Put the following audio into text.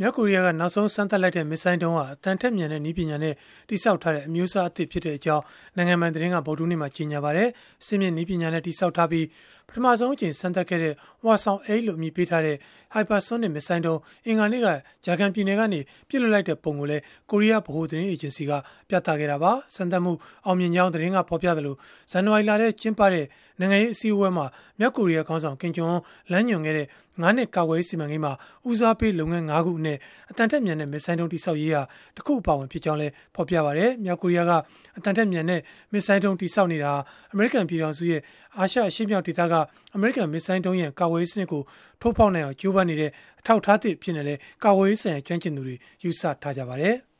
မြောက်ကိုရီးယားကနောက်ဆုံးစမ်းသပ်လိုက်တဲ့မစ်ဇိုင်းဒုံးဟာအသံထက်မြန်တဲ့နည်းပညာနဲ့တည်ဆောက်ထားတဲ့အမျိုးအစားသစ်ဖြစ်ကြောင်းနိုင်ငံပိုင်သတင်းကဗုဒ္ဓဟူးနေ့မှာကြေညာလိုက်ပါတယ်။အဆင့်မြင့်နည်းပညာနဲ့တည်ဆောက်ထားပြီး၊ ပထမဆုံးအကြိမ်စမ်းသပ်ခဲ့တဲ့ Hwasong-8 လို့အမည်ပေးထားတဲ့ဟိုက်ပါဆိုနစ်မစ်ဇိုင်းဒုံး အင်္ဂါနေ့က Jagang ပြည်နယ်ကနေ ပစ်လွှတ်လိုက်တဲ့ပုံကိုလည်း ကိုရီးယားဗဟိုသတင်းအေဂျင်စီက ပြသခဲ့တာပါ။စမ်းသပ်မှုအောင်မြင်ကြောင်း သတင်းကဖော်ပြခဲ့သလို၊ဇန်နဝါရီလထဲ ကျင်းပတဲ့ နိုင်ငံရေး အစည်းအဝေးမှာ မြောက်ကိုရီးယားခေါင်းဆောင် Kim Jong Un လမ်းညွှန်ခဲ့တဲ့ ၅ နှစ် ကာကွယ်ရေး စီမံကိန်းမှာ ဦးစားပေးလုပ်ငန်း ၅ ခုအနက် အသံထက်မြန်တဲ့ မစ်ဇိုင်းဒုံး တည်ဆောက်ရေးဟာ တခုအပါအဝင် ဖြစ်ကြောင်းလည်း ဖော်ပြထားပါတယ်။မြောက်ကိုရီးယားက အသံထက်မြန်တဲ့ မစ်ဇိုင်းဒုံး တည်ဆောက်နေတာဟာ အမေရိကန် ပြည်ထောင်စုရဲ့ အာရှအရှေ့မြောက်ဒေသကအမေရိကန်မစ်ဇိုင်းဒုံးရန်ကာကွယ်ရေးစနစ်ကိုထိုးဖောက်နိုင်အောင်ကြိုးပမ်းနေတဲ့အထောက်အထားသစ်အဖြစ်နဲ့လည်းကာကွယ်ရေးဆိုင်ရာကျွမ်းကျင်သူတွေယူဆထားကြပါတယ်။